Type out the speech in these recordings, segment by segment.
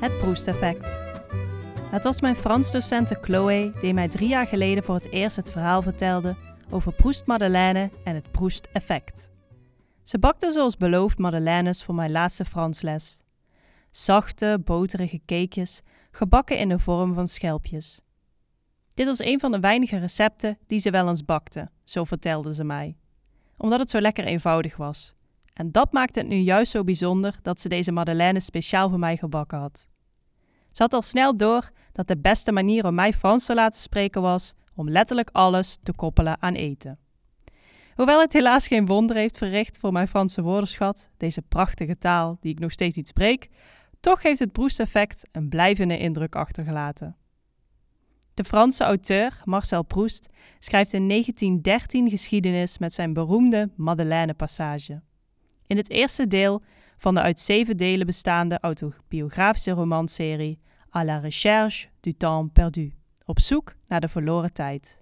het Proust-effect. Het was mijn Frans-docente Chloe die mij drie jaar geleden voor het eerst het verhaal vertelde over Proust-madeleine en het Proust-effect. Ze bakte zoals beloofd madeleines voor mijn laatste Fransles. Zachte, boterige cakejes, gebakken in de vorm van schelpjes. Dit was een van de weinige recepten die ze wel eens bakte, zo vertelde ze mij. Omdat het zo lekker eenvoudig was. En dat maakte het nu juist zo bijzonder dat ze deze madeleine speciaal voor mij gebakken had. Had al snel door dat de beste manier om mij Frans te laten spreken was om letterlijk alles te koppelen aan eten. Hoewel het helaas geen wonder heeft verricht voor mijn Franse woordenschat, deze prachtige taal die ik nog steeds niet spreek, toch heeft het Proust-effect een blijvende indruk achtergelaten. De Franse auteur Marcel Proust schrijft in 1913 geschiedenis met zijn beroemde Madeleine-passage. In het eerste deel van de uit zeven delen bestaande autobiografische romanserie À la recherche du temps perdu, op zoek naar de verloren tijd.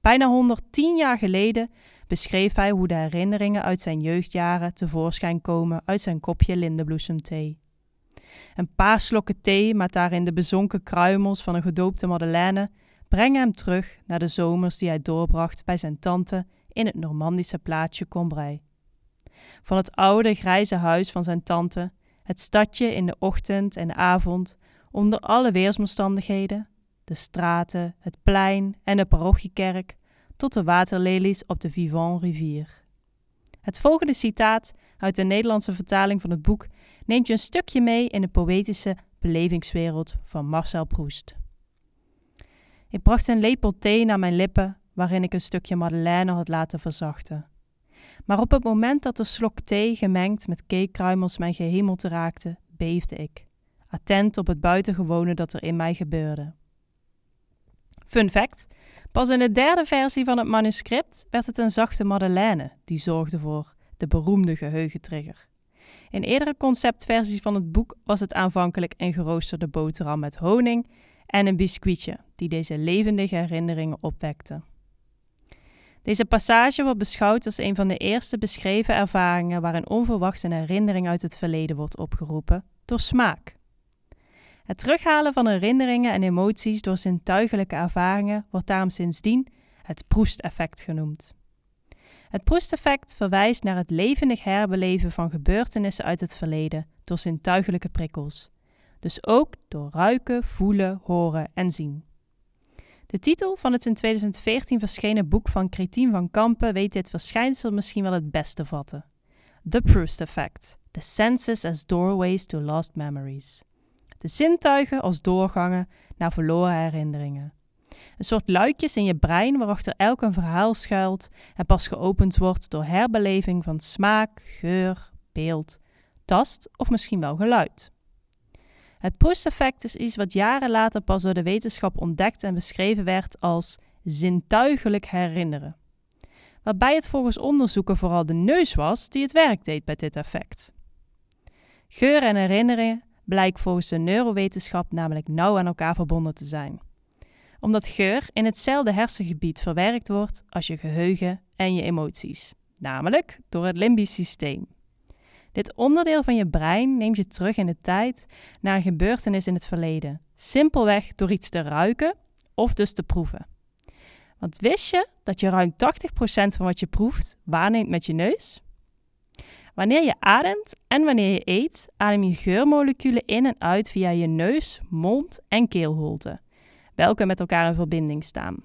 Bijna 110 jaar geleden beschreef hij hoe de herinneringen uit zijn jeugdjaren tevoorschijn komen uit zijn kopje lindenbloesemthee. Een paar slokken thee met daarin de bezonken kruimels van een gedoopte madeleine brengen hem terug naar de zomers die hij doorbracht bij zijn tante in het Normandische plaatsje Combray. Van het oude grijze huis van zijn tante, het stadje in de ochtend en avond, onder alle weersomstandigheden, de straten, het plein en de parochiekerk, tot de waterlelies op de Vivant rivier. Het volgende citaat uit de Nederlandse vertaling van het boek neemt je een stukje mee in de poëtische belevingswereld van Marcel Proust. Ik bracht een lepel thee naar mijn lippen, waarin ik een stukje madeleine had laten verzachten. Maar op het moment dat de slok thee gemengd met cakekruimels mijn gehemelte raakte, beefde ik, attent op het buitengewone dat er in mij gebeurde. Fun fact: pas in de derde versie van het manuscript werd het een zachte madeleine die zorgde voor de beroemde geheugentrigger. In eerdere conceptversies van het boek was het aanvankelijk een geroosterde boterham met honing en een biscuitje die deze levendige herinneringen opwekte. Deze passage wordt beschouwd als een van de eerste beschreven ervaringen waarin onverwachts een herinnering uit het verleden wordt opgeroepen door smaak. Het terughalen van herinneringen en emoties door zintuigelijke ervaringen wordt daarom sindsdien het Proust-effect genoemd. Het Proust-effect verwijst naar het levendig herbeleven van gebeurtenissen uit het verleden door zintuigelijke prikkels, dus ook door ruiken, voelen, horen en zien. De titel van het in 2014 verschenen boek van Cretien van Kampen weet dit verschijnsel misschien wel het beste vatten. The Proust Effect: The Senses as Doorways to Lost Memories. De zintuigen als doorgangen naar verloren herinneringen. Een soort luikjes in je brein waarachter elk een verhaal schuilt en pas geopend wordt door herbeleving van smaak, geur, beeld, tast of misschien wel geluid. Het Proust-effect is iets wat jaren later pas door de wetenschap ontdekt en beschreven werd als zintuigelijk herinneren. Waarbij het volgens onderzoeken vooral de neus was die het werk deed bij dit effect. Geur en herinneringen blijkt volgens de neurowetenschap namelijk nauw aan elkaar verbonden te zijn. Omdat geur in hetzelfde hersengebied verwerkt wordt als je geheugen en je emoties, namelijk door het limbisch systeem. Dit onderdeel van je brein neemt je terug in de tijd naar een gebeurtenis in het verleden. Simpelweg door iets te ruiken of dus te proeven. Want wist je dat je ruim 80% van wat je proeft waarneemt met je neus? Wanneer je ademt en wanneer je eet, adem je geurmoleculen in en uit via je neus, mond en keelholte, welke met elkaar in verbinding staan.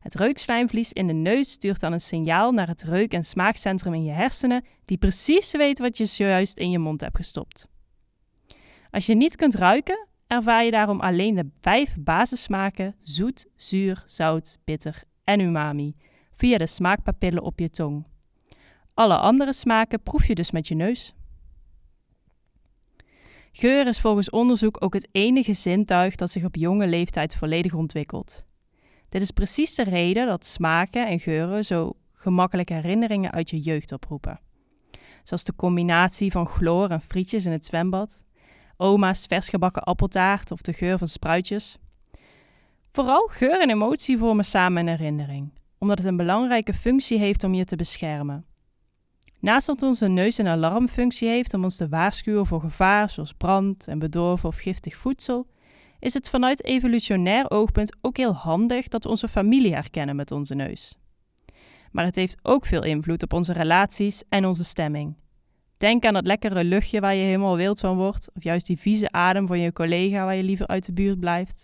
Het reukslijmvlies in de neus stuurt dan een signaal naar het reuk- en smaakcentrum in je hersenen, die precies weet wat je zojuist in je mond hebt gestopt. Als je niet kunt ruiken, ervaar je daarom alleen de vijf basissmaken zoet, zuur, zout, bitter en umami via de smaakpapillen op je tong. Alle andere smaken proef je dus met je neus. Geur is volgens onderzoek ook het enige zintuig dat zich op jonge leeftijd volledig ontwikkelt. Dit is precies de reden dat smaken en geuren zo gemakkelijk herinneringen uit je jeugd oproepen. Zoals de combinatie van chloor en frietjes in het zwembad, oma's versgebakken appeltaart of de geur van spruitjes. Vooral geur en emotie vormen samen een herinnering, omdat het een belangrijke functie heeft om je te beschermen. Naast dat onze neus een alarmfunctie heeft om ons te waarschuwen voor gevaar zoals brand en bedorven of giftig voedsel, is het vanuit evolutionair oogpunt ook heel handig dat we onze familie herkennen met onze neus. Maar het heeft ook veel invloed op onze relaties en onze stemming. Denk aan dat lekkere luchtje waar je helemaal wild van wordt, of juist die vieze adem van je collega waar je liever uit de buurt blijft.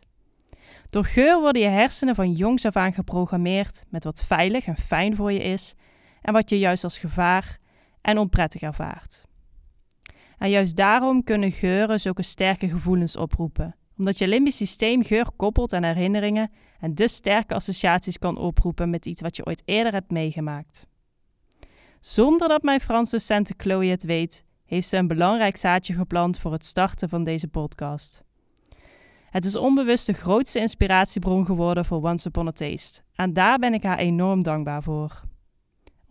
Door geur worden je hersenen van jongs af aan geprogrammeerd met wat veilig en fijn voor je is en wat je juist als gevaar en onprettig ervaart. En juist daarom kunnen geuren zulke sterke gevoelens oproepen, omdat je limbisch systeem geur koppelt aan herinneringen en dus sterke associaties kan oproepen met iets wat je ooit eerder hebt meegemaakt. Zonder dat mijn Frans docente Chloe het weet, heeft ze een belangrijk zaadje geplant voor het starten van deze podcast. Het is onbewust de grootste inspiratiebron geworden voor Once Upon a Taste. En daar ben ik haar enorm dankbaar voor.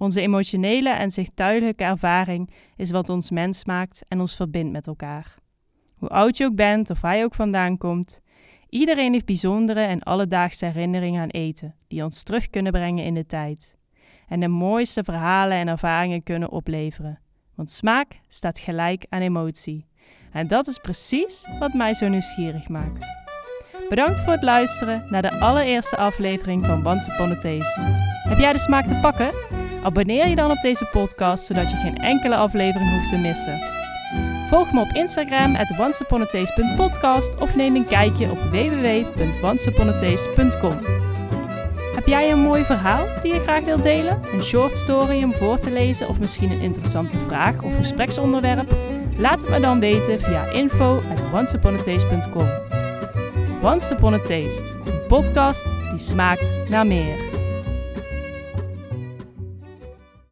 Onze emotionele en zichttuidelijke ervaring is wat ons mens maakt en ons verbindt met elkaar. Hoe oud je ook bent of waar je ook vandaan komt, iedereen heeft bijzondere en alledaagse herinneringen aan eten, die ons terug kunnen brengen in de tijd. En de mooiste verhalen en ervaringen kunnen opleveren. Want smaak staat gelijk aan emotie. En dat is precies wat mij zo nieuwsgierig maakt. Bedankt voor het luisteren naar de allereerste aflevering van Once Upon Taste. Heb jij de smaak te pakken? Abonneer je dan op deze podcast, zodat je geen enkele aflevering hoeft te missen. Volg me op Instagram at of neem een kijkje op www.onceuponattaste.com. Heb jij een mooi verhaal die je graag wilt delen? Een short story om voor te lezen of misschien een interessante vraag of gespreksonderwerp? Laat het me dan weten via info at. Once a Taste, een podcast die smaakt naar meer.